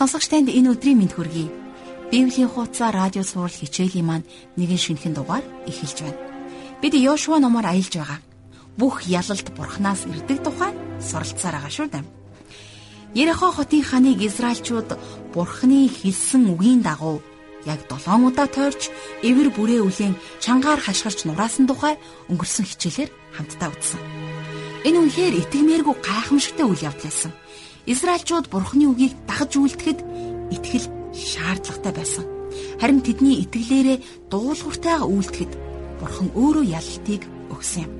Сонсогч танд энэ өдрийн мэнд хүргэе. Библийн хуудасаа радио сурал хичээлийн маань нэгэн шинэхэн дугаар эхэлж байна. Бид Йошуа номоор аялж байгаа. Бүх ялалт бурхнаас ирдэг тухай суралцаар байгаа шүү дээ. Ерехо хотын ханыг Израильчууд бурхны хэлсэн үгийн дагуу яг 7 удаа тойрч эвэр бүрээ үлэн чангаар хашгирч нураасан тухай өнгөрсөн хичээлээр хамтдаа үзсэн. Энэ үнэхээр итгэмээргүй гайхамшигтай үйл явдал байсан. Израильчууд Бурхны үгийг дагаж үйлдэхэд итгэл шаардлагатай байсан. Харин тэдний итгэлээрээ дуулууртайгаа үйлдэхэд Бурхан өөрөө ялалтыг өгсөн юм.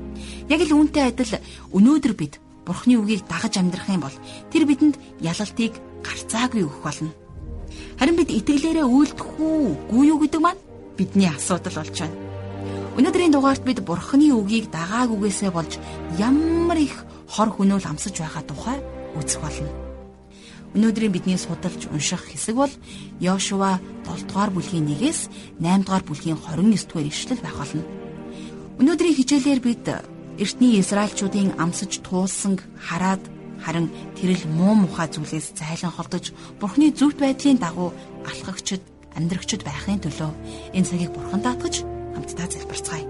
Яг л үүнтэй адил өнөөдөр бид Бурхны үгийг дагаж амьдрах юм бол тэр бидэнд ялалтыг гарцаагүй өгөх болно. Харин бид итгэлээрээ үйлдэх үү, гүй юу гэдэг маань бидний асуудал болж байна. Өнөөдрийн дугаарт бид Бурхны үгийг дагаагүйгээсээ болж ямар их хор хөнөөл амсаж байгаа тухай үзэх болно. Өнөөдрийн бидний судалж унших хэсэг бол Йошуа 7 дугаар бүлгийн 1-ээс 8 дугаар бүлгийн 29 дугаар ишлэл байх болно. Өнөөдрийн хичээлээр бид эртний Израильчуудын амсаж туулсан хараад харин тэрл муу мухай зүйлээс зайлан холдож Бурхны зөвхт байдлын дагуу алхагчд амьдрагчд байхын төлөө энэ цагийг Бурхан даатгаж хамтдаа залбирцгаая.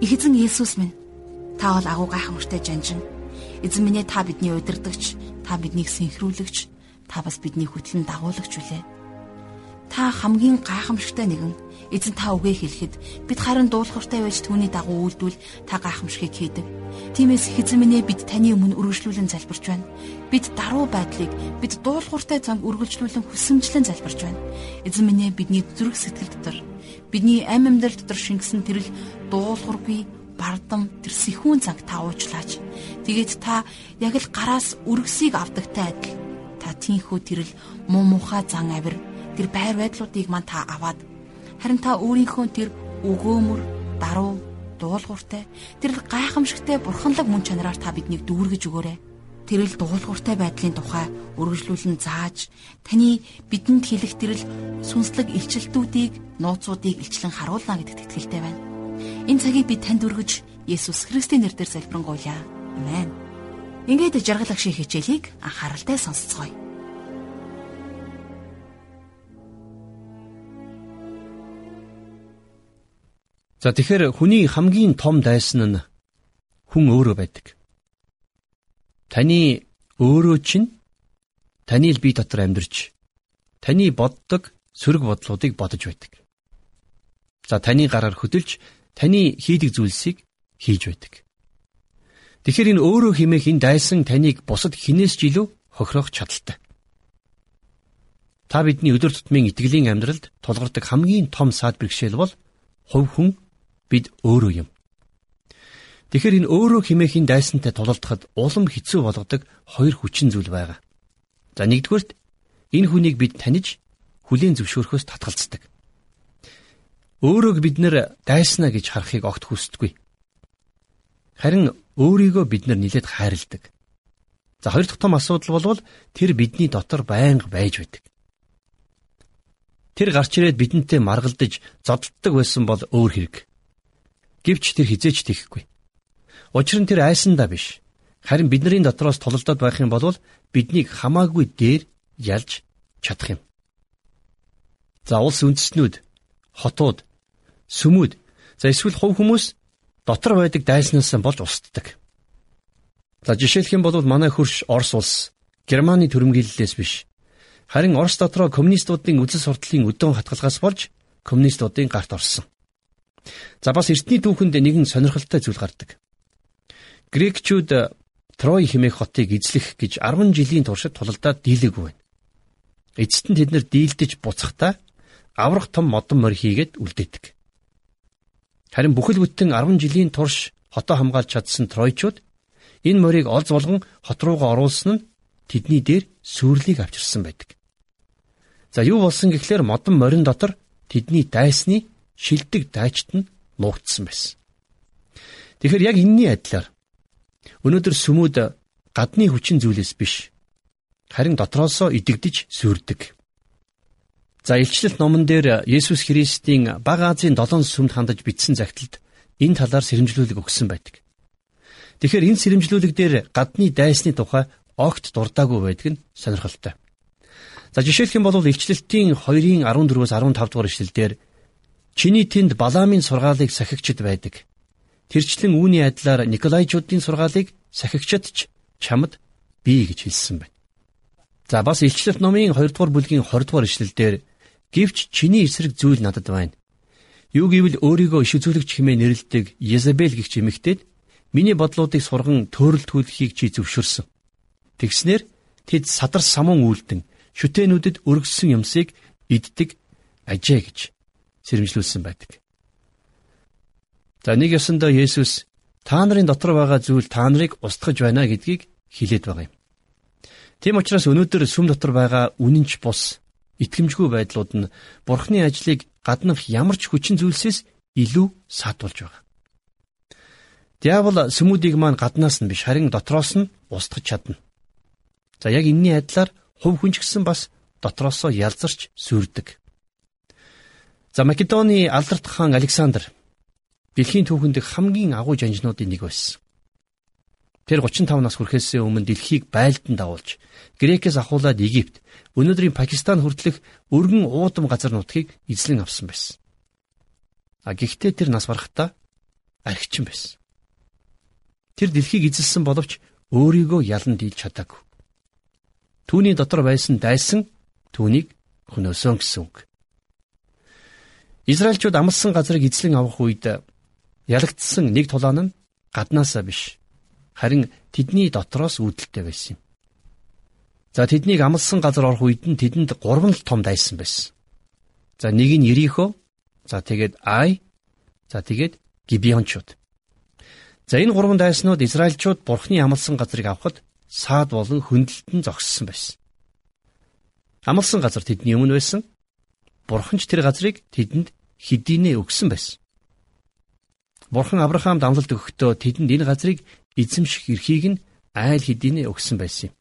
Их эзэн Есүс минь та бол агуу гайхамшигтай жанжин Эзэн минь та бидний удирдагч, та биднийг синхруулагч, та бас бидний хөтлөн дагуулагч үлээ. Та хамгийн гайхамшигтай нэгэн. Эзэн та үгээ хэлэхэд бид харин дуулууртай байж түүний дагуу үйлдвэл та гайхамшигыг хийдэг. Тиймээс эзэн минь бид таны өмнө үргэлжлүүлэн залбирч байна. Бид даруй байдлыг бид дуулууртай цанг үргэлжлүүлэн хүсэмжлэн залбирч байна. Эзэн минь бидний зүрх сэтгэл дотор бидний амь амьдрал дотор шингэсэн тэрл дуулуургүй бардам тэр сэхүүн занг та уучлаач. Тэгээд та яг л гараас өргөсийг авдагтай адил та тийхүү тэрл муу мухай зан авир тэр байр байдлуудыг мань та аваад харин та өөрийнхөө тэр өгөөмөр даруй дуулууртай тэр гайхамшигтай бурханлаг мөн чанараар та биднийг дүүргэж өгөөрэй. Тэрэл дуулууртай байдлын тухай үргэлжлүүлэн зааж таны бидэнд хэлэх тэрэл сүнслэг илчилтүүдийг нууцуудыг илчлэн харуулна гэдэгт итгэлтэй байна. Энэ цагийг би танд өргөж Есүс Христийн нэрээр залбирanгуйлаа. Амен. Ингээд жаргал агшийн хичээлийг анхааралтай сонсцгоё. За тэгэхээр хүний хамгийн том дайсан нь хүн өөрөө байдаг. Таны өөрөө чинь таны л бие дотор амьдарч таны боддог сөрөг бодлуудыг бодож байдаг. За таны гараар хөдөлж таны хийдэг зүйлсийг хийж байдаг. Тэгэхээр энэ өөрөө химээх энэ дайсан таныг бусад хинээс ч илүү хохирох чадaltaй. Та бидний өдөр тутмын итгэлийн амьдралд тулгардаг хамгийн том саад бэрхшээл бол хувь хүн бид өөрөө юм. Тэгэхээр энэ өөрөө химээх энэ дайсантай тулалдахад улам хэцүү болгодог хоёр хүчин зүйл байгаа. За нэгдүгürt энэ хүнийг бид таниж хүлийн зөвшөөрөхөөс татгалздаг. Өөрөөг бид нэр дайснаа гэж харахыг огт хүсдэггүй. Харин өөрийгөө бид нар нилээд хайрладаг. За хоёр дахь том асуудал бол тэр бидний дотор байнга байж байдаг. Тэр гарч ирээд бидэнтэй маргалдаж зодтолдог байсан бол өөр хэрэг. Гэвч тэр хизээч тийхгүй. Учир нь тэр айсандаа биш. Харин бидний дотроос тололдоод байх юм бол биднийг хамаагүй дээр ялж чадах юм. За улс үндэстнүүд, хотууд, сүмүүд за эсвэл хувь хүмүүс дотор байдаг дайснаас болж устдаг. За жишээлх юм бол манай хөрш Орос улс Германы төрөмгийллээс биш. Харин Орос дотроо коммунистуудын үзэл сурталын өдөөн хатгалгаас болж коммунистуудын гарт орсон. За бас эртний түүхэнд нэгэн сонирхолтой зүйл гардаг. Грекчүүд Трой хэмээх хотыг эзлэх гэж 10 жилийн туршид тулалдаад дийлээгүй байна. Эцэст нь тэд нэр дийлдэж буцахдаа аврах том модон морь хийгээд үлдээдэг. Харин бүхэл бүтэн 10 жилийн турш хотоо хамгаалж чадсан тройчууд энэ морийг олз болгон хот руугаа оруулсан нь тэдний дээр сүрлийг авчирсан байдаг. За юу болсон гэхлээр модон морин дотор тэдний дайсны шилдэг дайчт нь нуугдсан байсан. Тэгэхээр яг энэний адилаар өнөөдөр сүмүүд гадны хүчин зүйлээс биш харин дотроосоо идэгдэж сүрдэг. За илчлэлт номон дээр Есүс Христийн Бага Азийн долоон сүмд хандаж бичсэн загталд энэ талаар сэрэмжлүүлэг өгсөн байдаг. Тэгэхээр энэ сэрэмжлүүлэг дээр гадны дайсны тухай огт дурдаагүй байдаг нь сонирхолтой. За жишээлх юм бол илчлэлтийн 2-ын 14-өөс 15 дугаар ишлэлдэр чиний тэнд Баламын сургаалыг сахигчд байдаг. Тэрчлэн үүний адилаар Николайчуудын сургаалыг сахигчд ч чамд бий гэж хэлсэн байна. За бас илчлэлт номын 2 дугаар бүлгийн 20 дугаар ишлэлдэр гівч чиний эсрэг зүйл надад байна. Юу гэвэл өөрийгөө иш үзүүлэгч хэмээн нэрлэдэг Езабел гихч эмэгтэйд миний бодлуудыг сурган төөрөлтгүүлэхийг чи зөвшөөрсөн. Тэгснэр тэд садар самун үйлдэн шүтэнүүдэд өргөссөн юмсыг иддэг ажээ гэж сэрэмжлүүлсэн байдаг. За нэг ёсондоо Есүс та нарын дотор байгаа зүйл та нарыг устгаж байна гэдгийг хэлээд байгаа юм. Тийм учраас өнөөдөр сүм дотор байгаа үнэнч бус итгэмжгүй байдлууд нь Бурхны ажлыг гаднах ямар ч хүчин зүйлсээс илүү саатуулж байгаа. Диавол сүмүүдийг маань гаднаас нь биш харин дотроос нь устгах чадна. За яг энэний адилаар хувь хүн ч гэсэн бас дотроосоо ялзарч сүрдэг. За Македоны алдарт хаан Александр дэлхийн түүхэнд хамгийн агуу жанжнуудын нэг байсан. Тэр 35 нас хүрэхээс өмнө дэлхийг байлдан дагуулж Грекээс ахуулаад Египт, өнөөдрийн Пакистан хүртэлх өргөн уудам газар нутгийг эзлэн авсан байсан. А гэхдээ тэр нас барахтаа архичин байсан. Тэр дэлхийг эзэлсэн боловч өөрийгөө ялан дийлж чадаагүй. Түүний дотор байсан дайсан түүнийг хөнөөсөн гэсэн үг. Израильчууд амлсан газрыг эзлэн авах үед ялагдсан нэг тулаан нь гаднаасаа биш харин тэдний дотроос үүдэлтэй байсан юм. За тэднийг амлсан газар орох үед нь тэдэнд гурван л том дайсан байсан. За нэг нь Ерихо, за тэгээд Ай, за тэгээд Гибеончууд. За энэ гурван дайснууд Израильчууд Бурхны амлсан газрыг авахд саад болон хөндлөлтөнд зогссон байсан. Амлсан газар тэдний өмнө байсан. Бурхан ч тэр газрыг тэдэнд хэдийнэ өгсөн байсан. Бурхан Авраамд амлалт өгөхдөө тэдэнд энэ газрыг эзэмших эрхийг нь айл хэдийнэ өгсөн байсан юм.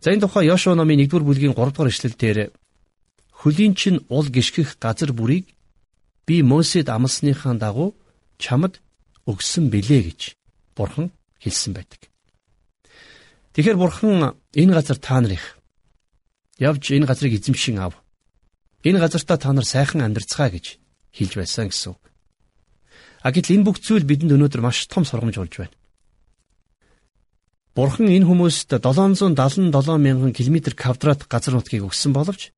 За энэ тухай Йошуа номын 1-р бүлгийн 3-р эшлэл дээр хөлийн чин ул гიშгэх газар бүрийг би Мосед амлсныхаа дагуу чамд өгсөн билээ гэж Бурхан хэлсэн байдаг. Тэгэхээр бурхан энэ газар та нарыг явж энэ газрыг эзэмшин ав. Энэ газартаа та нар сайхан амьдарцгаа гэж хэлж байсан гэсэн үг. А гэтэл энэ бүх зүйл бидэнд өнөөдөр маш том сургамж болж байна. Бурхан энэ хүмүүст 777 мянган км квадрат газар нутгийг өгсөн боловч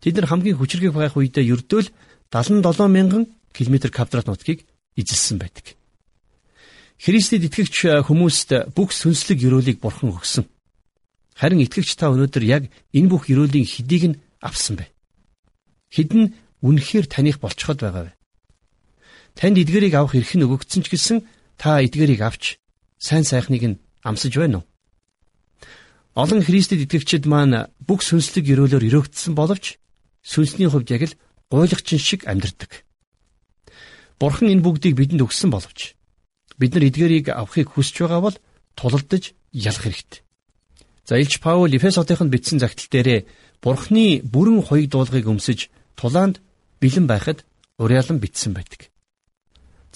тэд нар хамгийн хүчрхэг байх үедээ ердөөл 77 мянган км квадрат нутгийг эзэлсэн байдаг. Христэд итгэгч хүмүүст бүх сүнслэг ёроолыг бурхан өгсөн. Харин итгэгч та өнөөдөр яг энэ бүх ёроолийн хэдийг нь авсан бай. Хэдэн үнэхээр таних болцоход байгаа вэ? Танд эдгэрийг авах эрх нь өгөгдсөн ч гэсэн та эдгэрийг авч сайн сайхныг нь амсаж байна уу? Олон Христэд итгэгчид маань бүх сүнслэг ёроолоор өрөөгдсөн боловч сүнсний хувьд яг л гуйлагчин шиг амьдардаг. Бурхан энэ бүгдийг бидэнд өгсөн боловч бид нар эдгэрийг авахыг хүсэж байгаа бол тулалдаж ялах хэрэгтэй. За Илч Паул Эфесотынд бичсэн загтал дээрээ Бурхны бүрэн хоёг дуулгыг өмсөж тулаанд бэлэн байхад уриалан бичсэн байдаг.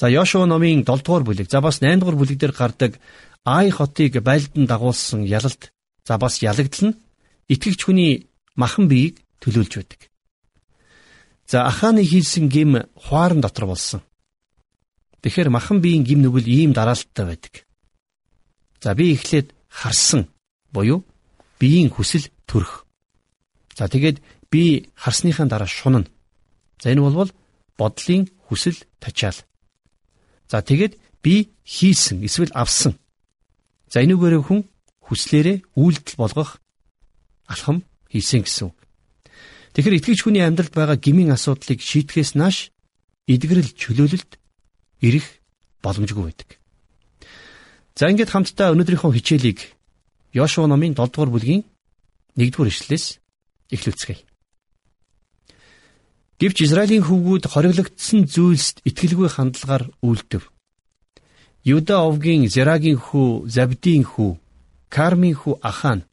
За Йошуа номын 7 дугаар бүлэг, за бас 8 дугаар бүлэг дээр гардаг Ай хотыг байлдан дагуулсан ялалт, за бас ялагдал нь итгэгч хүний махан биеийг төлөөлж байдаг. За Аханы хийсэн гим хуаран дотор болсон. Тэгэхээр махан биеийн гим нүгэл ийм дараалттай байдаг. За би эхлээд харсан буюу биеийн хүсэл төрөх. За тэгээд би харсныхаа дараа шунана. За энэ бол бодлын хүсэл тачаал. За тэгээд би хийсэн эсвэл авсан. За энүүгээрээ хүн хүслээрээ үйлдэл болгох алхам хийсэн гэсэн. Тэгэхээр итгэж хүний амьдралд байгаа гмийн асуудлыг шийтгэхээс нааш эдгэрэл чөлөөлөлт ирэх боломжгүй байдаг. За ингээд хамтдаа өнөөдрийнхөө хичээлийг Йошуа номын 7 дугаар бүлгийн 1 дугаар ишлэлээс эхлүүлцгээе. Гэвч Израилийн хөвгүүд хориглогдсон зүйлсд итгэлгүй хандлагаар үйлдэв. Юда овгийн Зерагийн хүү Забдийн хүү Кармийн хүү Ахан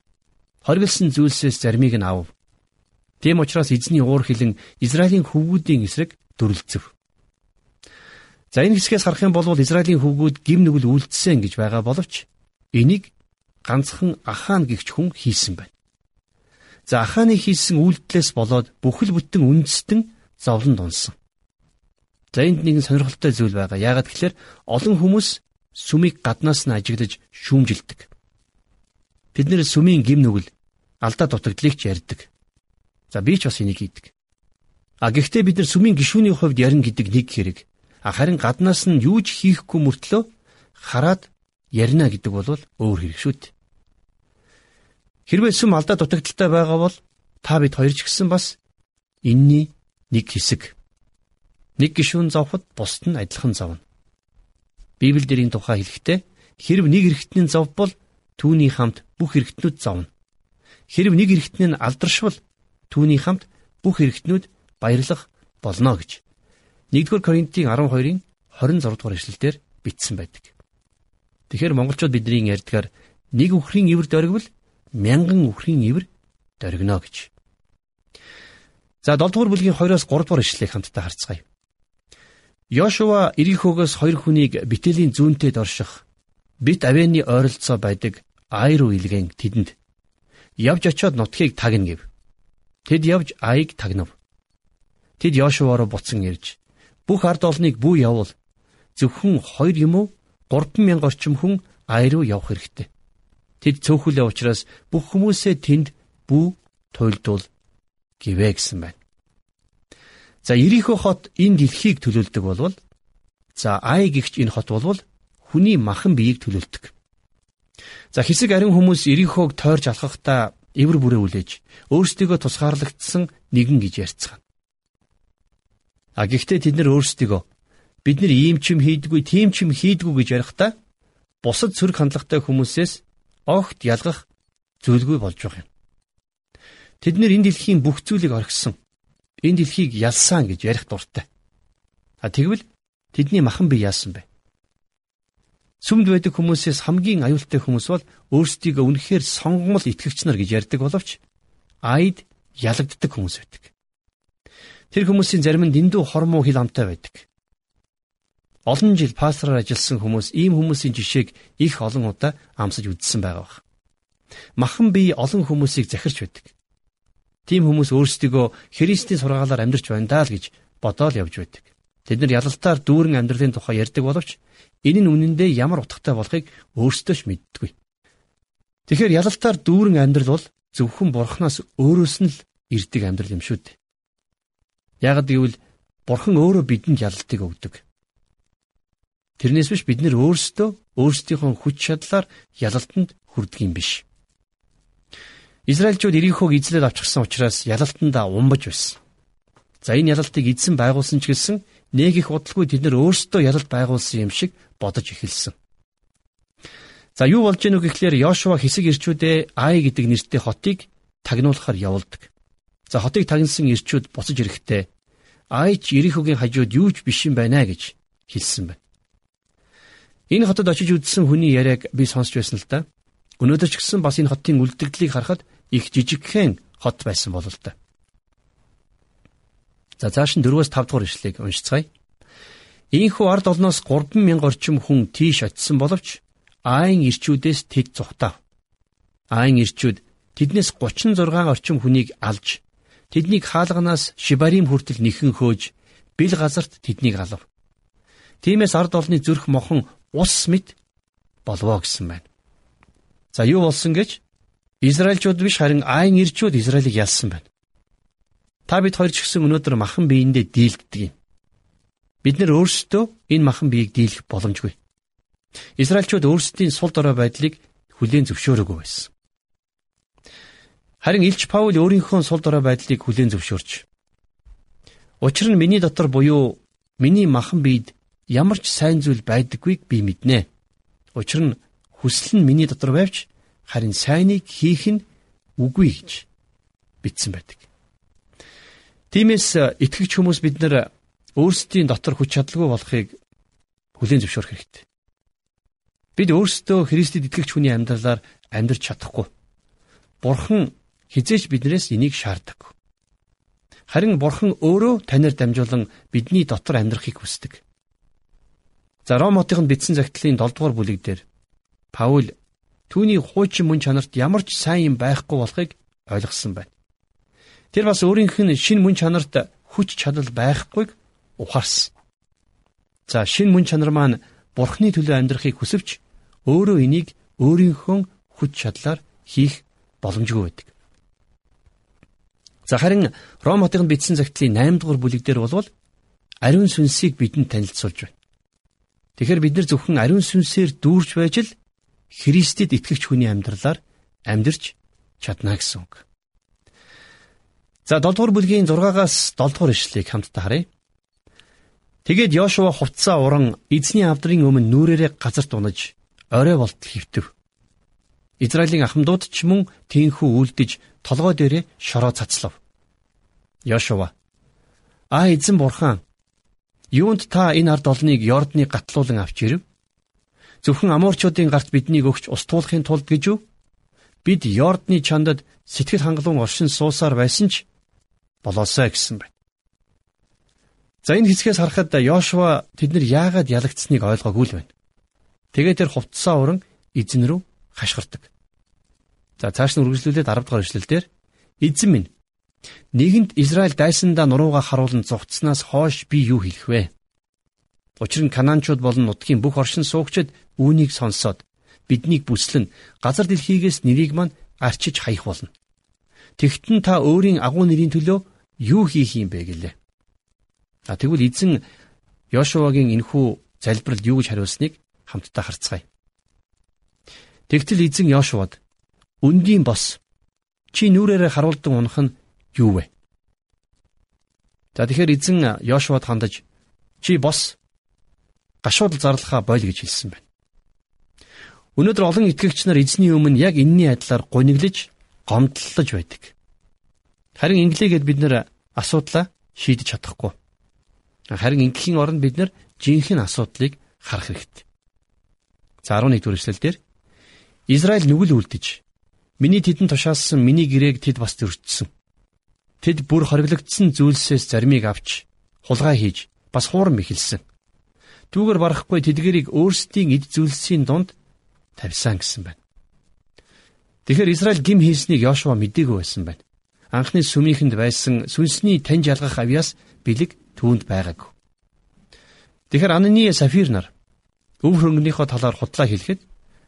хориглосон зүйлсээс заримыг нь ав. Тийм учраас эзний уур хилэн Израилийн хөвгүүдийн эсрэг дүрлцэв. За энэ хэсгээс харах юм бол Израилийн хөвгүүд гим нүгэл үлдсэн гэж байгаа боловч энийг ганцхан Ахан гихч хүн хийсэн байна. За Аханы хийсэн үйлдэлээс болоод бүхэл бүтэн үндэстэн зовлон дунсан. За энд нэгэн сонирхолтой зүйл байгаа. Яагаад гэвэл олон хүмүүс сүмийг гаднаас нь ажиглаж шүүмжилдэг. Бид нэр сүмийн гим нүгэл алдаа дутагдлыг ч ярьдаг. За би ч бас энийг хийдэг. А гэхдээ бид нар сүмийн гишүүний хувьд ярина гэдэг нэг хэрэг. А харин гаднаас нь юу ч хийхгүй мөртлөө хараад ярина гэдэг бол өөр хэрэг шүү дээ. Хэрвээ сүм алдаа дутагдaltaй байгаа бол та бид хоёр ч гэсэн бас энэний нэг хэсэг. Нэг гишүүн зовход бусд нь адилхан зовно. Библиэлд энэ тухай хэлэхдээ хэрв нэг эргэтний зов бол түүний хамт бүх эргэтнүүд зовно. Хэрв нэг эргэтний нь алдаршвал түүний хамт бүх эргэтнүүд баярлах болно гэж 1-р Коринтын 12-ын 26 дугаар эшлэлдэр бичсэн байдаг. Тэгэхээр монголчууд бидний ярьдгаар нэг үхрийн ивэр дөргивөл мянган үхрийн ивэр дөргинө гэж. За 7 дугаар бүлгийн 2-оос 3 дугаар эшлэлийг хамтдаа харцгаая. Йошуа Ирихогоос хоёр хүнийг битэлийн зүүнтэй дорших бит авэны ойролцоо байдаг ай руу илгэн тэдэнд явж очиод нутгийг тагна гэв. Тэд явж айг тагнав. Тэд Йошуароо буцан ирж бүх ард олныг бүү явуул. Зөвхөн хоёр юм уу 3000 орчим хүн ай руу явах хэрэгтэй. Тэд цөөхөлөө учраас бүх хүмүүсээ тэнд бүү туйлдуул гэвэ гэсэн байна. За Ирихо хот энэ дэлхийг төлөөлдөг болвол за Ай гихч энэ хот болвол хүний махан биеийг төлөөлдөг. За хэсэг ариун хүмүүс Ирихог тойрч алхахдаа эвэр бүрээ үлээж өөрсдийгөө тусгаарлагдсан нэгэн гэж ярьцгаана. А гэхдээ тэд нар өөрсдийгөө бид нар ийм ч юм хийдгүй, тийм ч юм хийдгүй гэж ярихдаа бусад сөрөг хандлагатай хүмүүсээс огт ялгах зүйлгүй болж байгаа юм. Тэд нэр энэ дэлхийн бүх зүйлийг орхисон. Энэ дэлхийг ялсан гэж ярих дуртай. А тэгвэл тэдний махан бие яасан бэ? Сүмд байдаг хүмүүсээс хамгийн аюултай хүмүүс бол өөрсдийгөө үнэхээр сонгомол итгэгч нар гэж ярьдаг боловч айд ялагддаг хүмүүс байдаг. Тэр хүмүүсийн зарим нь дэндүү хормоо хил амтай байдаг. Олон жил пастораар ажилласан хүмүүс ийм хүмүүсийн жишээг их олон удаа амсаж үзсэн байгаа бах. Махан бие олон хүмүүсийг захирч байдаг. Тийм хүмүүс өөрсдийгөө Христийн сургаалаар амьдрч байна даа л гэж бодоол явж байдаг. Тэд нар ялалтаар дүүрэн амьдралын тухай ярьдаг боловч энэ нь үнэндээ ямар утгатай болохыг өөрсдөө ч мэддэггүй. Тэгэхээр ялалтаар дүүрэн амьдрал бол зөвхөн бурхнаас өөрөөс нь л ирдэг амьдрал юм шүү дээ. Ягд гэвэл Бурхан өөрөө бидэнд ялалтыг өгдөг. Тэрнээс биш бид нэр өөрсдөө өөрсдийнхөө хүч чадлаар ялалтанд хүрдэг юм биш. Израильчууд Ирихог эзлээд авчихсан учраас ялалтандаа умбаж байсан. За энэ ялалтыг эзэн байгуулсан ч гэсэн нэг их удалгүй тэд нар өөрсдөө ялалт байгуулсан юм шиг бодож эхэлсэн. За юу болж гэнэ үг гэхлээр Йошуа хэсэг ирчүүдээ Ай гэдэг нэртэй хотыг тагнуулахар явуулдаг. За хотыг тагнасан ирчүүд буцаж ирэхдээ Айч Ирихогийн хажууд юу ч биш юм байна гэж хэлсэн байна. Энэ хотод очиж үзсэн хүний яриаг би сонсч байсан л да. Өнөөдөр ч гэсэн бас энэ хотын үлдэгдлийг харахад их жижигхэн хот байсан бол л да. За цааш нь 4-өөс 5 дугаар ишлэгийг уншицгаая. Ийхүү ард олноос 3000 орчим хүн тийш очисон боловч Айн ирчүүдээс тэд зүхтав. Айн ирчүүд тэднээс 36 орчим хүнийг алж Тэднийг хаалганаас Шибарим хүртэл нэхэн хөөж бил газарт тэднийг алав. Тиймээс ард олны зүрх мохон ус мэд болвоо гэсэн байна. За юу болсон гэж Израильчууд биш харин Айн ирчүүд Израилийг ялсан байна. Та бид хоёр ч гэсэн өнөөдөр махан биеиндээ дийлддэг юм. Бид нэр өөрсдөө энэ махан биеийг дийлэх боломжгүй. Израильчууд өөрсдийн сул дорой байдлыг хүлээн зөвшөөрөөгүй байсан. Харин Илч Паул өөрийнхөө сул дорой байдлыг хүлээн зөвшөөрч Учир нь миний дотор буюу миний махан биед ямар ч сайн зүйл байдаггүйг би мэднэ. Учир нь хүсэл нь миний дотор байвч харин сайныг хийх нь үгүй гэж бичсэн байдаг. Тиймээс итгэгч хүмүүс бид нар өөрсдийн дотор хүч чадалгүй болохыг хүлээн зөвшөөрөх хэрэгтэй. Бид өөрсдөө Христэд итгэгч хүний амьдралаар амьдрч чадахгүй. Бурхан хизээч биднээс энийг шаарддаг. Харин Бурхан өөрөө танаар дамжуулан бидний дотор амьдрахыг хүсдэг. За Ромотынд бичсэн загтлын 7 дугаар бүлэг дээр Паул түүний хуучин мөн чанарт ямар ч сайн юм байхгүй болохыг ойлгосон байна. Тэр бас өөрийнх нь шин мөн чанарт хүч чадал байхгүйг ухаарсан. За шин мөн чанар маань бурхны төлөө амьдрахыг хүсвч өөрөө энийг өөрийнхөө хүч чадлаар хийх боломжгүй байдаг. За харин Ром хотынд бичсэн загтлын 8 дугаар бүлэг дээр болвол ариун сүнсийг бидэнд танилцуулж байна. Тэгэхээр бид нар зөвхөн ариун сүнсээр дүүрж байж л Христэд итгэгч хүний амьдралаар амьдрч чадна гэсэн үг. За 7 дугаар бүлгийн 6-аас 7 дугаар ишлэгийг хамтдаа харъя. Тэгээд Йошуа хувцаа уран эзний авдрын өмнө нүрээрээ газарт унаж орой болтол хөвтөв. Израилийн ахмадууд ч мөн тийхүү үлдэж толгой дээрээ шороо цацлав. Йошуа А эзэн бурхан юунд та энэ ард олныг Йордны гатлуулан авч ирв? Зөвхөн амуурчуудын гарт биднийг өгч устгуулахын тулд гэж юу? Бид Йордны чандад сэтгэл хангалуун оршин суусаар байсан ч болоосай гэсэн байна. За энэ хэсгээс харахад Йошуа тэд нар яагаад ялагдсныг ойлгоогүй л байна. Тэгээ тэр хувцсаа уран эзэн рүү хашгирдаг. За цааш нь үргэлжлүүлээд 10 дугаар эшлэлдэр эзэн минь нэгэнд Израиль дайсандаа нурууга харуулн зугтснаас хойш би юу хэлэх вэ? Учир нь Канаанчууд болон нутгийн бүх оршин суугчид үүнийг сонсоод биднийг бүслэн газар дэлхийгээс нэрийг мань арчиж хаях болно. Тэгтэн та өөрийн агуу нэрийн төлөө юу хийх юм бэ гэлээ. А тэгвэл эзэн Йошуагийн энхүү залбиралд юу гэж хариулсныг хамтдаа харцгаая. Тэгтэл эзэн Йошуад өнгийн бос чи нүрээрээ харуулдан унах нь юу вэ? За тэгэхээр эзэн Йошуад хандаж чи бос гашууд зарлахаа бойл гэж хэлсэн байна. Өнөөдөр олон итгэгч нар эзний өмнө яг энэний адилаар гуниглаж, гомдлолж байдаг. Харин инглигээд бид нэр асуудлаа шийдэж чадахгүй. Харин ингээхийн оронд бид нар жинхэнэ асуудлыг харах хэрэгтэй. За 11 дугаар эшлэлдэр Израиль нүгэл үлдэж миний тэдэн тушаалсан миний гэрээг тэд бас зөрчсөн. Тэд бүр хориглогдсон зүйлсээс заримыг авч хулгай хийж бас хуурам ихэлсэн. Түүгээр барахгүй тэдгэрийг өөрсдийн эд зүйлсийн дунд тавьсан гэсэн байна. Тэгэхээр Израиль гим хийснийг Йошуа мдээгүй байсан байна. Анхны сүмийнхэнд байсан сүнсний таньж ялгах авьяас бэлэг түүнд байгаагүй. Тэгэхээр Анани Сафир нар өв хөнгөнийхөө талаар худлаа хэлэхэд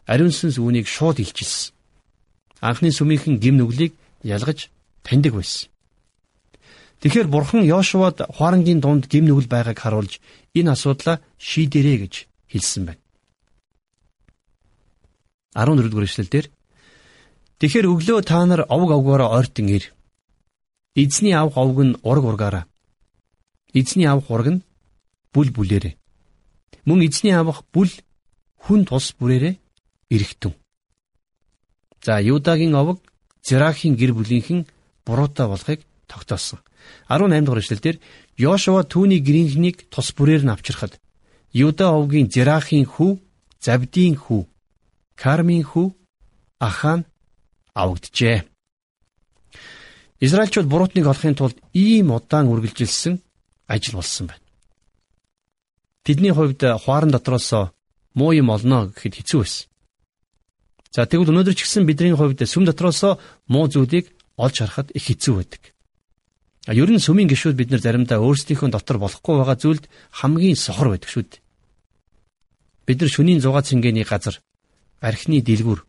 ариун сүнс үүнийг шууд илчилсэн. Анхны сүмийнхэн гим нүглийг ялгаж таньдаг байсан. Тэгэхээр бурхан Йошуад хуарангийн дунд гим нүгэл байгааг харуулж энэ асуудлаа шийдэрэй гэж хэлсэн байна. 14 дугаар эшлэлдэр Тэгэхээр өглөө та нар овг овгоороо ойртон ир. Эзний авх овг нь ураг ургаараа. Эзний авх ураг нь бүл бүлээрээ. Мөн эзний авах бүл хүн тус бүрээрээ эргэтэн. За Юдагийн овог Зерахийн гэр бүлийнхэн буруутай болохыг тогтоосон. 18 дугаар эшлэлдэр Йошуа түүний гэрийнхнийг тус бүрээр нь авчирхад Юда овгийн Зерахийн хүү, Завдийн хүү, Кармийн хүү Ахан авогджээ. Израильчууд буруутныг олохын тулд ийм удаан үргэлжилсэн ажил болсон байна. Тэдний хувьд хуаран дотроос муу юм олно гэхэд хэцүү байсан. За тэгвэл өнөөдөр ч гэсэн бидний хувьд сүм дотроос муу зүйлийг олж харахад их хэцүү байдаг. Ер нь сүмийн гişүүд бид нар заримдаа өөрсдийнхөө дотор болохгүй байгаа зүйлд хамгийн сохор байдаг шүү дээ. Бид нар шөнийн 6 цэнгэний газар, архины дэлгүүр,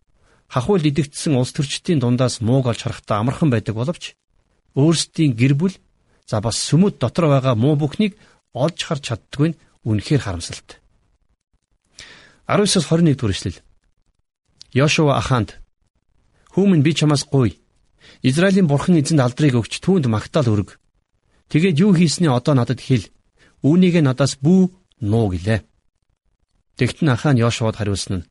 хахуул идэгдсэн улс төрчдийн дундаас мууг олж харахтаа амархан байдаг боловч өөрсдийн гэр бүл за бас сүмөд дотор байгаа муу бүхнийг олж харж чаддгүй нь үнэхээр харамсалтай. 19-с 21 дугаар эшлэл Йошуа аханд "Хүмүн би чамаас гуй. Израилийн бурхан эзэнд алдрыг өгч түүнд магтаал өрг. Тэгээд юу хийсний одоо надад хэл. Үүнийг надаас бүү нуу гэлээ." Тэгтэн ахаа нь Йошуад хариулсан нь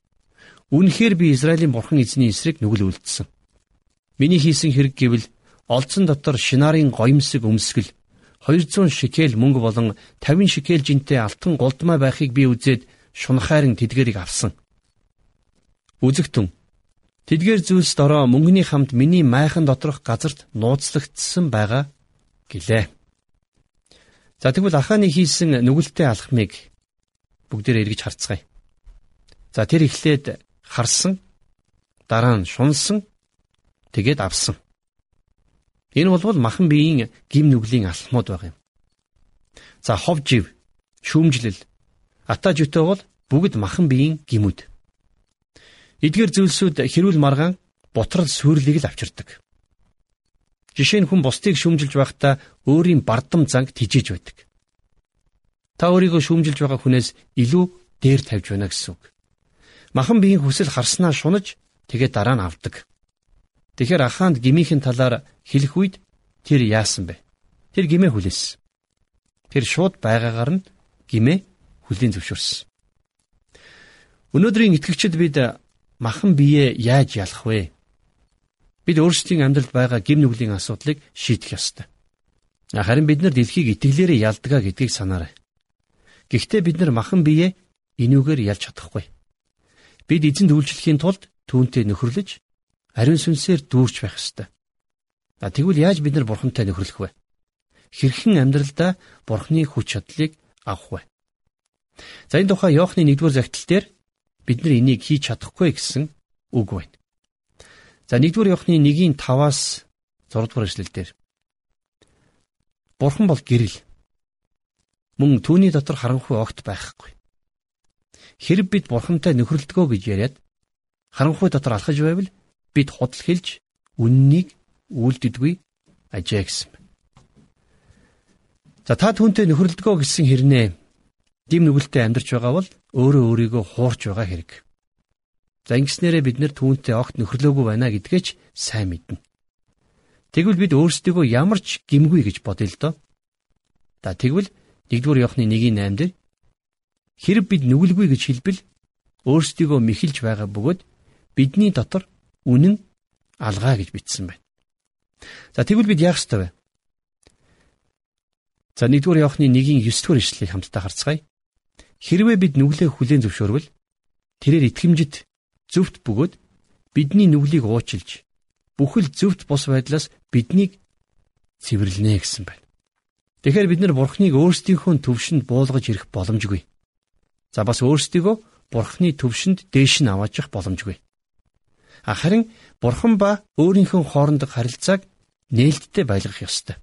"Үнэхээр би Израилийн бурхан эзний эсрэг нүгэл үлдсэн. Миний хийсэн хэрэг гэвэл олцсон дотор шинарын гоёмсог өмсгөл 200 шикел мөнгө болон 50 шикел жинтэй алтан голдмай байхыг би үзээд шунхайран тэдгэрийг авсан. Үзэгтэн. Тэдгээр зүйлс дороо мөнгөний хамт миний майхан доторх газарт нууцлагдсан байгаа гэлээ. За тэгвэл ахааны хийсэн нүгэлтэй алхмыг бүгдээр эргэж харцгаая. За тэр эхлээд харсан, дараа нь шунсан, тэгээд авсан. Энэ бол махан биеийн гим нүглийн алхмууд баг юм. За хов жив, шүүмжлэл, ата жөтөө бол бүгд махан биеийн гимүүд. Эдгээр зүйлсүүд хэрүүл маргаан бутрал сүрлийг л авчирдаг. Жишээ нь хүн бусдыг шүүмжилж байхдаа өөрийн бардам занг тижиж байдаг. Та өөрийгөө шүүмжилж байгаа хүнээс илүү дээр тавьж байна гэсэн үг. Махан биеийн хүсэл харснаа шунаж тэгээд дараа нь авдаг. Тэгэхээр ахаанд гмийнхэн талаар хэлэх үед тэр яасан бэ? Тэр гимээ хүлээсэн. Тэр шууд байгаагаар нь гимээ хүлийн зөвшөөрсөн. Өнөөдрийн итгэгчид бид махан биеэ яаж ялах вэ? Бид өөрсдийн амьдралд байгаа гим нүглийн асуудлыг шийдэх ёстой. Харин бид нар дэлхийг итгэлээрээ ялдгаа гэдгийг санаарай. Гэхдээ бид нар махан биеэ энүүгээр ялж чадахгүй. Бид эзэнд үйлчлэхийн тулд түүнтэй нөхөрлөж ариун сүнсээр дүүрч байх ёстой. Тэгвэл яаж бид нар бурхантай нөхөрлөх вэ? Хэрхэн амьдралдаа бурхны хүч чадлыг авах вэ? За энэ тухай Иохны 1-р загтал дээр бид нар энийг хийж чадахгүй гэсэн үг байна. За 1-р Иохны 1-ийн 5-аас 6-р эшлэлдэр Бурхан бол гэрэл. Мөн түүний дотор харанхуй огт байхгүй. Хэрэг бид бурхантай нөхөрлөдгөө гэж яриад харанхуй дотор алхаж байвал бид худал хэлж үннийг үйлддэггүй ажээ гэсэн. За та түүнтэй нөхөрлөдгөө гэсэн хэрнээ дим нүгэлтэд амьдарч байгаа бол өөрөө өөрийгөө хуурч байгаа хэрэг. За ингэснээрээ бид нэр түүнтэй огт нөхөрлөөгүй байна гэдгээч сайн мэднэ. Тэгвэл бид өөрсдийгөө ямар ч гимгүй гэж бодъё л доо. За тэгвэл 1-р Иохны 1:8 дээр Хэрэг бид нүгэлгүй гэж хэлбэл өөрсдийгөө мэхэлж байгаа бөгөөд бидний дотор үнэн алгаа гэж бичсэн байна. За тэгвэл бид яах ёстой вэ? За 1-р Иохны 1-ийн 9-р ишлэлийг хамтдаа харцгаая. Хэрвээ бид нүглээ хүлээн зөвшөөрвөл тэрээр итгэмжит зөвхт бөгөөд бидний нүглийг уучилж бүхэл зөвхт бус байдлаас биднийг цэвэрлэнэ гэсэн байна. Тэгэхээр бид нар Бурхныг өөрсдийнхөө төвшөнд буулгаж ирэх боломжгүй. За бас өөрсдийгөө бурхны төвшөнд дээш нь аваачих боломжгүй. Харин бурхан ба өөрийнхөө хоорондох харилцааг нээлттэй байлгах ёстой.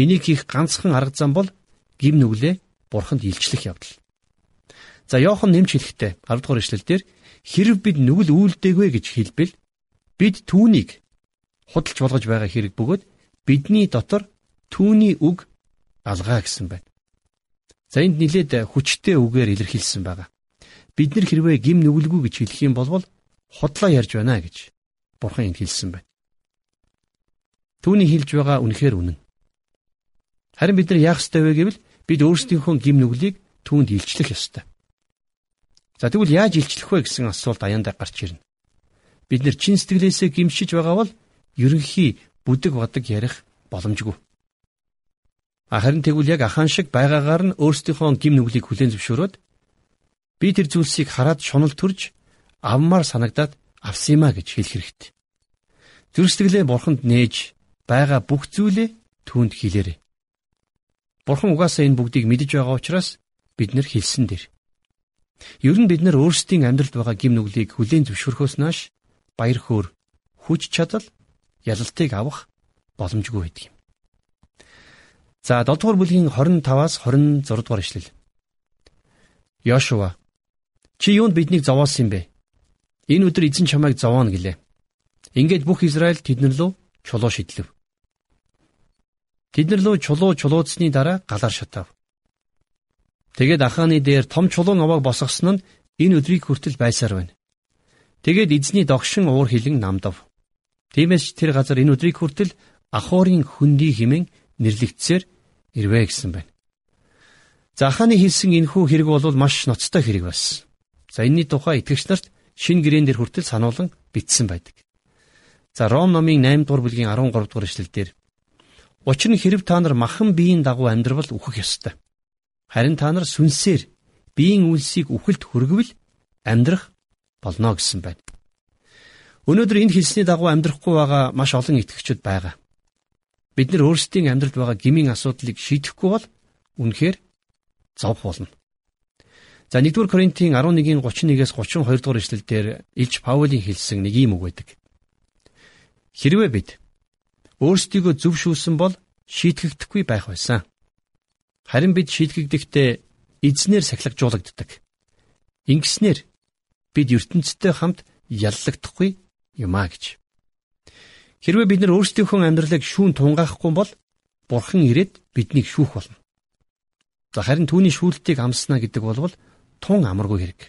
Энийг хийх ганцхан арга зам бол гим нүглээ бурханд илчлэх явдал. За Иохан нэмж хэлэхдээ 10 дугаар эшлэлдэр хэрв бид нүгэл үйлдэгвэ гэж хэлбэл бид түүнийг худалж болгож байгаа хэрэг бөгөөд бидний дотор түүний үг алгаа гэсэн байна. За энд нилээд хүчтэй үгээр илэрхийлсэн байгаа. Бид нар хэрвээ гим нүгэлгүй гэж хэлэх юм бол хотлоо ярьж байна гэж Бурхан энд хэлсэн байна. Түүний хэлж байгаа үнэхээр үнэн. Харин бид нар яах ёстой вэ гэвэл бид өөрсдийнхөө гим нүглийг түүнд илчлэх ёстой. За тэгвэл яаж илчлэх вэ гэсэн асуулт аяндаа гарч ирнэ. Бид нар чин сэтгэлээсээ гимшиж байгаа бол ерөнхий бүдэг бодог ярих боломжгүй. Харин тэгвэл яг ахаан шиг байгаагаар нь өөрсдийнхөө гим нүглийг хүлээн зөвшөөрөөд би тэр зүйлсийг хараад шунал төрж авмаар санагдаад авсан юмаа гэж хэлэх хэрэгтэй. Зүрстгэлээ бурханд нээж байгаа бүх зүйлээ түүнд хэлээрэй. Бурхан угаасаа энэ бүгдийг мэдэж байгаа учраас бид нар хэлсэн дэр. Ер нь бид нар өөрсдийн амьдралд байгаа гим нүглийг хүлээн зөвшөөрөхөөс нааш баяр хөөр, хүч чадал, ялалтыг авах боломжгүй байдаг юм. За 7 дугаар бүлгийн 25-аас 26 дугаар ишлэл. Йошуа чи юунд биднийг зовоосон юм бэ? Энэ өдөр эзэн чамайг зовооно гэлээ. Ингээд бүх Израиль тэднэр лөө чулуу шидлэв. Тэднэр лөө чулуу чулуудсны дараа галаар шатав. Тэгээд ахааны дээр том чулуун авааг босгосон нь энэ өдрийг хүртэл байсаар байна. Тэгээд эзний догшин уур хилэн намдав. Тиймээс тэр газар энэ өдрийг хүртэл ахуурын хөндөй химэн нэрлэгдсээр ирвэ гэсэн байна. За ханы хэлсэн энэхүү хэрэг бол маш ноцтой хэрэг байсан. За энэний тухай итгэгч нарт шин гэрээн дээр хүртэл сануулan бичсэн байдаг. За Ром номын 8 дугаар бүлгийн 13 дугаар эшлэлдэр Учир нь хэрв та нар махан биеийн дагуу амьдрал үхэх ёстой. Харин та нар сүнсээр биеийн үлсийг үхэлд хүргэвэл амьдрах болно гэсэн байна. Өнөөдөр энэ хэлсний дагуу амьдрахгүй байгаа маш олон итгэгчид байгаа. Бид нар өөрсдийн амьдралд байгаа гмийн асуудлыг шийдэхгүй бол үнэхээр зовх болно. За 1-р Коринтын 11-ийн 31-ээс 32 дугаар эшлэлдэр Илж Паулийн хэлсэн нэг юм үг байдаг. Хэрвээ бид өөрсдийгөө зөвшөөрсөн бол шийтгэгдэхгүй байх байсан. Харин бид шийтгэгдэхдээ эзнэр сахилгажуулагддаг. Ингэснээр бид ертөнцтэй хамт яллагдахгүй юм а гэж. Хэрвээ бид нар өөрсдийнхөө амьдралыг шүүн тунгаахгүй бол Бурхан ирээд биднийг шүүх болно. За харин түүний шүүлтийг амснаа гэдэг бол тун амаргүй хэрэг.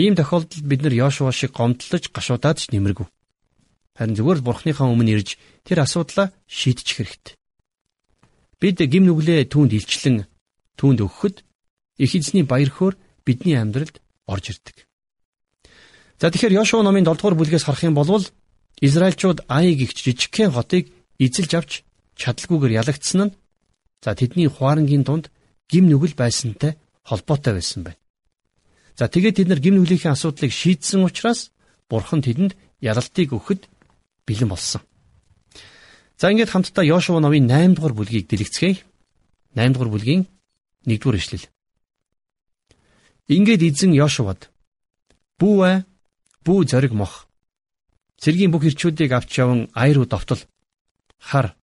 Ийм тохиолдолд бид нар Йошуа шиг гомдлож гашуудаад ч нэмэргүй. Харин зүгээр л Бурханыхаа өмнө ирж тэр асуудлаа шийдчих хэрэгтэй. Бид гим нүглээ түүнд илчлэн түүнд өгөхөд их эзний баяр хөөр бидний амьдралд орж ирдэг. За тэгэхээр Йошуа номын 7 дугаар бүлгээс харах юм бол Израильчууд Ай гихч жижигхэн хотыг эзэлж авч чадалгүйгээр ялагдсан нь за тэдний хуарангийн дунд гим нүгэл байсантай холбоотой байсан байна. За тэгээд тэд нар гим нүглийн асуудлыг шийдсэн учраас Бурхан тэдэнд ялалтыг өгөхөд бэлэн болсон. За ингээд хамтдаа Йошуа номын 8 дугаар бүлгийг дэлгэцгээе. 8 дугаар бүлгийн 1 дугаар ишлэл. Ингээд эзэн Йошуад бүү бүү зориг мох цэргийн бүх ирчүүдийг авч яван ай руу довтол хар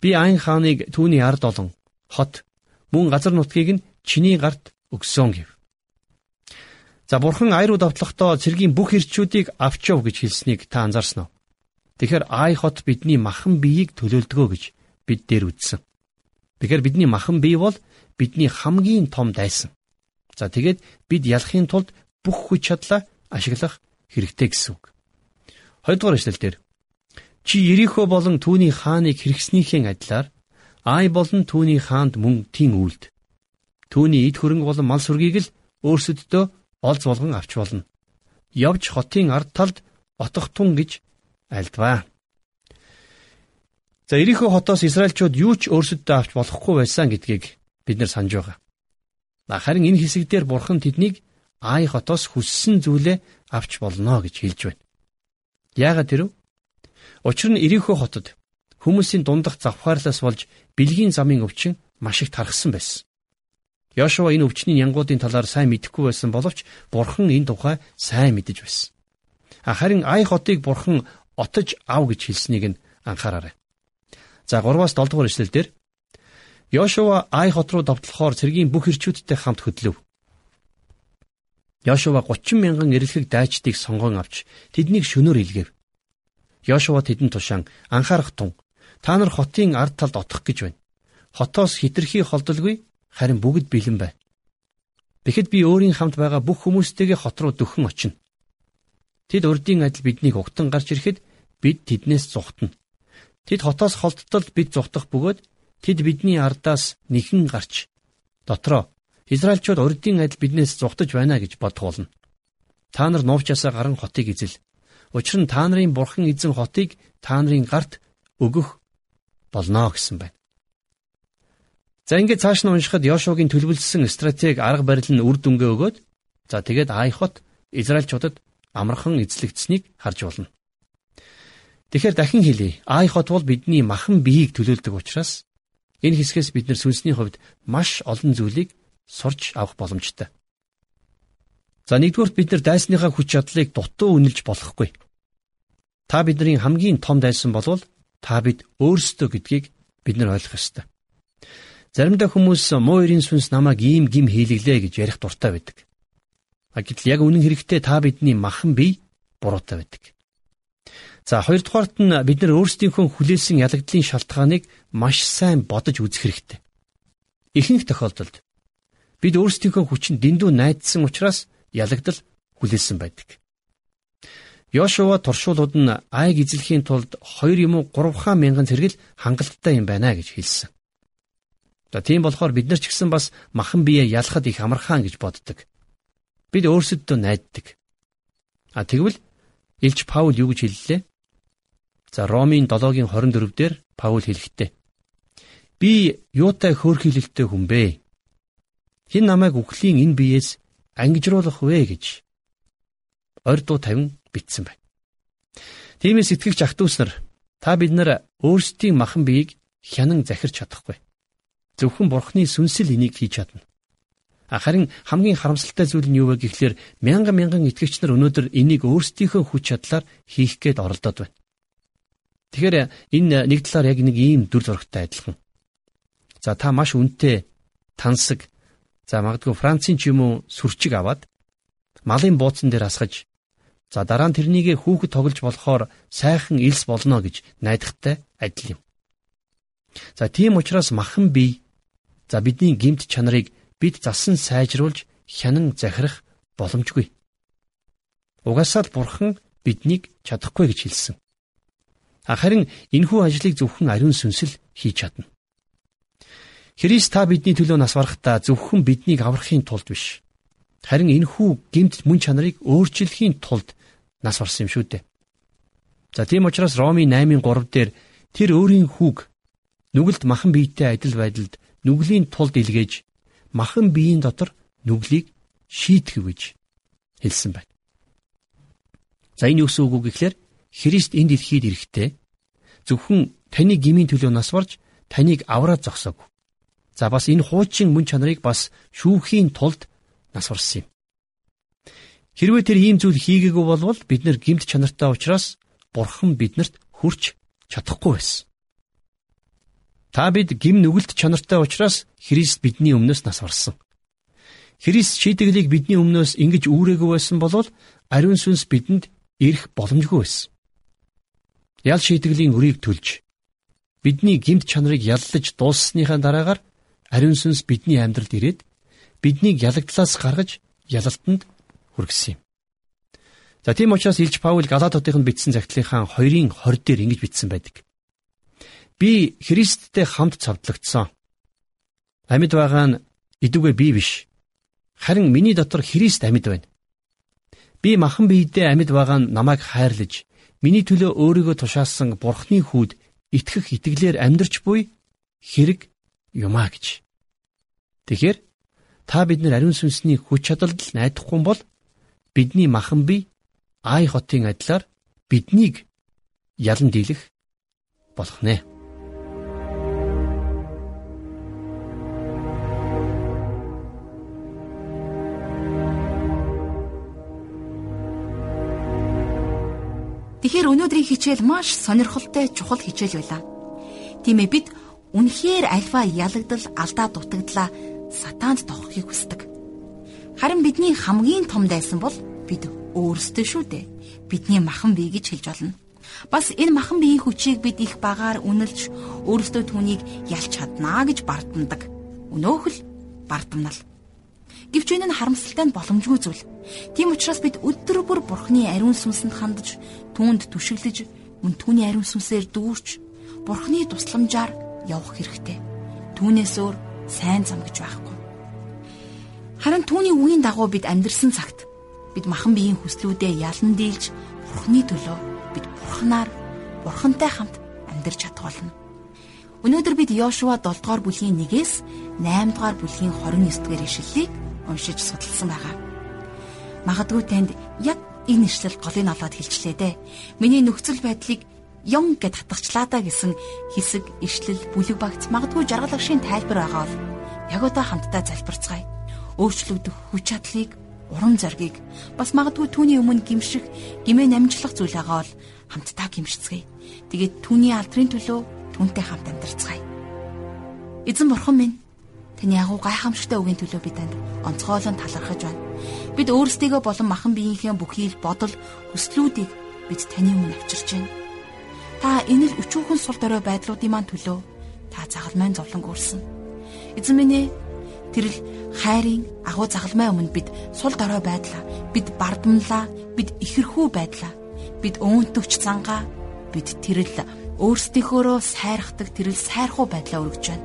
би айн хааныг түүний ард олон хот мөн газар нутгийг нь чиний гарт өгсөн гэв. За бурхан ай руу довтлохдоо цэргийн бүх ирчүүдийг авч яв гэж хэлснийг та анзаарсан уу? Тэгэхээр Ай хот бидний махан биеийг төлөөлдгөө гэж бид дээр үзсэн. Тэгэхээр бидний махан бие бол бидний хамгийн том дайсан. За тэгээд бид ялахын тулд бүх хүч чадлаа ашиглах хэрэгтэй гэсэн үг. Хоёрдугаар эшлэл дээр чи Ерихо болон түүний хааныг хэрэгснийхээ адилаар Ай болон түүний хаанд мөн тийм үлд. Түүний эд хөрөнгө болон мал сүргийг л өөрсөддөө олз болгон авч болно. Явж хотын ард талд отохтун гэж альдваа. За Ирихо хотоос Израильчууд юу ч өөрсөддөө авч болохгүй байсан гэдгийг бид нар санаж байгаа. Харин энэ хэсэг дээр бурхан тэднийг Ай хотоос хүссэн зүйлээ авч болно гэж хэлж байна. Яагаад тэрв? Учир нь Ирихо хотод хүмүүсийн дундах завхаарлаас болж бэлгийн замын өвчин маш их тархсан байсан. Йошуа энэ өвчний янгуудын талаар сайн мэдэхгүй байсан боловч бурхан энэ тухай сайн мэдэж байсан. Харин Ай хотыг бурхан отож ав гэж хэлснийг нь анхаараарай. За 3-аас 7 дугаар эшлэлдэр Йошуа Ай хот руу довтлохоор цэргийн бүх ирчүүдтэй хамт хөдлөв. Йошуа 30 мянган эрэлхэг дайчдыг сонгон авч тэднийг шөнөөр илгээв. Йошуа тэдэнд тушаан анхаарах тун та нар хотын ард талд отох гэж байна. Хотоос хитрхи холдолгүй харин бүгд бэлэн бай. Тэгэхэд би өөрийн хамт байгаа бүх хүмүүстэйгээ хот руу дөхөн очино. Тэд урдийн адил биднийг угтан гарч ирэхэд бид тэднээс зугтана. Тэд хотоос холдтол бид зугтах бөгөөд тэд бидний ардаас нэхэн гарч дотроо Израильчууд урдын адил биднээс зугтаж байна гэж бодох болно. Та нар нуувчаасаа гарan хотыг эзэл. Учир нь та нарын бурхан эзэн хотыг та нарын гарт өгөх болно гэсэн байна. За ингээд цааш нь уншихад Йошуагийн төлөвлөсөн стратеги арга барил нь үр дүнгээ өгөөд за тэгээд Ай хот Израильчуудад амархан эзлэгдсэнийг харж болно. Тэгэхээр дахин хэлье. Ай хот бол бидний махан биеийг төлөөлдөг учраас энэ хэсгээс бид нар сүнсний хувьд маш олон зүйлийг сурч авах боломжтой. За нэгдүгürt бид нар дайсныхаа хүч чадлыг дутуу үнэлж болохгүй. Та бидний хамгийн том дайсан болвол та бид өөрсдөө гэдгийг бид нар ойлгох ёстой. Заримдаа хүмүүс муу эрийн сүнс намайг ийм гим хийлэглээ гэж ярих дуртай байдаг. Гэтэл яг үнэн хэрэгтээ та бидний махан бие буруутай байдаг. За хоёрдугаарт нь бид нар өөрсдийнхөө хүлээсэн ялагдлын шалтгааныг маш сайн бодож үзэх хэрэгтэй. Ихэнх тохиолдолд бид өөрсдийнхөө хүчин дэндүү найдсан учраас ялагдал хүлээсэн байдаг. Йошуа туршуулууд нь Айг эзлэхийн тулд 2 юм уу 3 хаан мянган цэргэл хангалттай юм байна гэж хэлсэн. За тийм болохоор бид нар ч гэсэн бас махан бие ялахад их амархан гэж боддог. Бид өөрсөддөө найддаг. А тэгвэл Илч Паул юу гэж хэллээ? За Ромын 7-гийн 24 дээр Паул хэлэхдээ Би юутай хөөрхийлэлтэй хүн бэ? Хин намайг үхлийн энэ биеэс ангижруулах вэ гэж ордуу тавин битсэн байна. Тиймээс итгэгч ах トゥ уснар та бид нар өөрсдийн махан биеийг хянан захирч чадахгүй. Зөвхөн бурхны сүнсэл энийг хийж чадна. Харин хамгийн харамсалтай зүйл нь юу вэ гэхлээр мянган мянган итгэгч нар өнөөдөр энийг өөрсдийнхөө хүч чадлаар хийх гээд оролдоод байна. Тэгэхээр энэ нэг талаар яг нэг ийм дүр зурагтай адилхан. За та маш үнэтэй тансаг за магадгүй Францын ч юм уу сүрчиг аваад малын бууцан дээр асгаж за дараа нь тэрнийг хүүхэд тоглож болохоор сайхан илс болно гэж найдахтай адил юм. За тийм учраас махан бие за бидний гимт чанарыг бид засан сайжруулж хянан захирах боломжгүй. Угаасаа л бурхан биднийг чадахгүй гэж хэлсэн. Харин энэхүү ажлыг зөвхөн ариун сүнсэл хийж чадна. Христ та бидний төлөө нас барахдаа зөвхөн биднийг аврахын тулд биш. Харин энэхүү гэмт мөн чанарыг өөрчлөхийн тулд нас барсан юм шүү дээ. За тийм учраас Роми 8:3 дээр тэр өөрийн хүүг нүгэлд махан биетэй адил байдалд нүглийн тулд илгээж махан биеийн дотор нүглийг шийтгэв гэж хэлсэн байна. За энэ юу гэсэн үг вэ гэхээр Христ энэ дэлхийд ирэхдээ зөвхөн таны гмийн төлөө нас барж таныг авраад зогсоогүй. За бас энэ хуучин мөн чанарыг бас шүүхийн тулд нас барсан юм. Хэрвээ тэр ийм зүйл хийгээгүй болвол бид нар гимт чанартай учраас Бурхан биднэрт хүрч чадахгүй байсан. Та бид гим нүгэлт чанартай учраас Христ бидний өмнөөс нас барсан. Христ шийдэглийг бидний өмнөөс ингэж үүрээгүй байсан бол ариун сүнс бидэнд ирэх боломжгүй байсан ял шийтгэлийн үрийг төлж бидний гимт чанарыг яллаж дууссныхаа дараагаар ариун сүнс бидний амьдралд ирээд биднийг ялагдлаас гаргаж ялалтанд хүргэсэн юм. За тийм учраас Илж Паул Галаатуудын бичсэн загтлынхаа 2-ын 20 дээр ингэж бичсэн байдаг. Би Христтэй хамт цавдлагдсан. Амьд байгаа нь идүгэ би биш. Харин миний дотор Христ амьд байна. Би махан биедээ амьд байгаа нь намайг хайрлаж Миний төлөө өөрийгөө тушаасан Бурхны хүүд итгэх итгэлээр амьдрч буй хэрэг юмаа гэж. Тэгэхээр та бид нар ариун сүнсний хүч чадалд найдахгүй бол бидний махан бие Ай хотын адилаар биднийг ялан дийлэх болох нэ. Тэгэхээр өнөөдрийн хичээл маш сонирхолтой чухал хичээл байлаа. Тийм ээ бид үнэхээр альва ялагдал алдаа дутагдлаа сатаанд тохохыг хүсдэг. Харин бидний хамгийн том дайсан бол бид өөрсдөө шүү дээ. Бидний махан бие гэж хэлж болно. Бас энэ махан биеийн хүчийг бид их багаар үнэлж өөрсдөө түүнийг ялч чаднаа гэж бардамдаг. Өнөөхөл бардамнал. Гэвч энэ нь харамсалтай нь боломжгүй зүйл. Тийм учраас бид өдөр бүр Бурхны ариун сүнсэнд хандаж түүнд түшиглэж мөн түүний ариун сүнсээр дүүрч Бурхны тусламжаар явах хэрэгтэй. Түүнээс өөр сайн зам гэж байхгүй. Харин түүний үгийн дагуу бид амьдрсан цагт бид махан биеийн хүслүүдээ ялан дийлж Бурхны төлөө бид Бурханаар Бурхантай хамт амьдарч чадах болно. Өнөөдөр бид Йошуа 7 дугаар бүлгийн 1-ээс 8 дугаар бүлгийн 29 дугаар ишлэлийг уншиж судалсан байгаа. Магадгүй танд яг энэ ишлэл голыг олоод хэлчлээ дээ. Миний нөхцөл байдлыг ён гэд хатгачлаа да гэсэн хэсэг ишлэл бүлэг багц магадгүй жаргал агшийн тайлбар байгаа бол яг одоо хамтдаа залбирцгаая. Өөрчлөгдөх хүч чадлыг, урам зориг бас магадгүй түүний өмнө гимших, гимээ намжлах зүйл байгаа бол хамтдаа гимшицгээе. Тэгээд түүний алдрын төлөө түүнтэй хамт амьдарцгаая. Эзэн бурхан минь Таны агуу гайхамшигтай үгийн төлөө би танд онцгойлон талархаж байна. Бид өөрсдийгөө болон махан биеийнхээ бүхий л бодол хүслүүдийг бид таны өмнө авчирч байна. Та энэ л өчүүхэн сул дорой байдлуудын маань төлөө та загалмайн зовлон гүрсэн. Эзэн минь ээ тэр л хайрын агуу загалмай өмнө бид сул дорой байдлаа, бид бардамлаа, бид ихэрхүү байдлаа, бид өөнтөгч зангаа, бид тэрл өөрсдийнхөөрөө сайрхдаг тэрл сайрхуу байдлаа өргөж байна.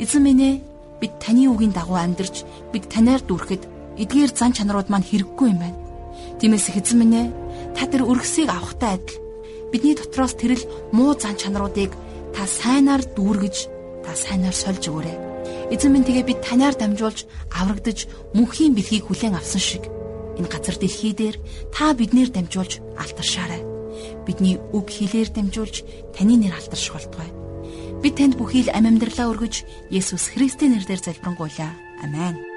Эзэн минь бид таны үгийн дагуу амьдарч бид танаар дүүрхэд эдгээр зан чанарууд маань хэрэггүй юм байна. Тиймээс эзэн минь ээ та тэр өргөсийг авахтай адил бидний дотроос тэрл муу зан чанаруудыг та сайнаар дүүргэж та сайнаар сольж өгөөрэй. Эзэн минь тэгээ бид танаар дамжуулж аврагдаж мөнхийн бэлгийг хүлээн авсан шиг энэ газар дэлхий дээр та биднэр дамжуулж алтаршаарай. Бидний үг хэлээр дамжуулж таны нэр алтарших болтугай. Би танд бүхий л амь амьдралаа өргөж Есүс Христийн нэрээр залбирanгуйлаа. Амен.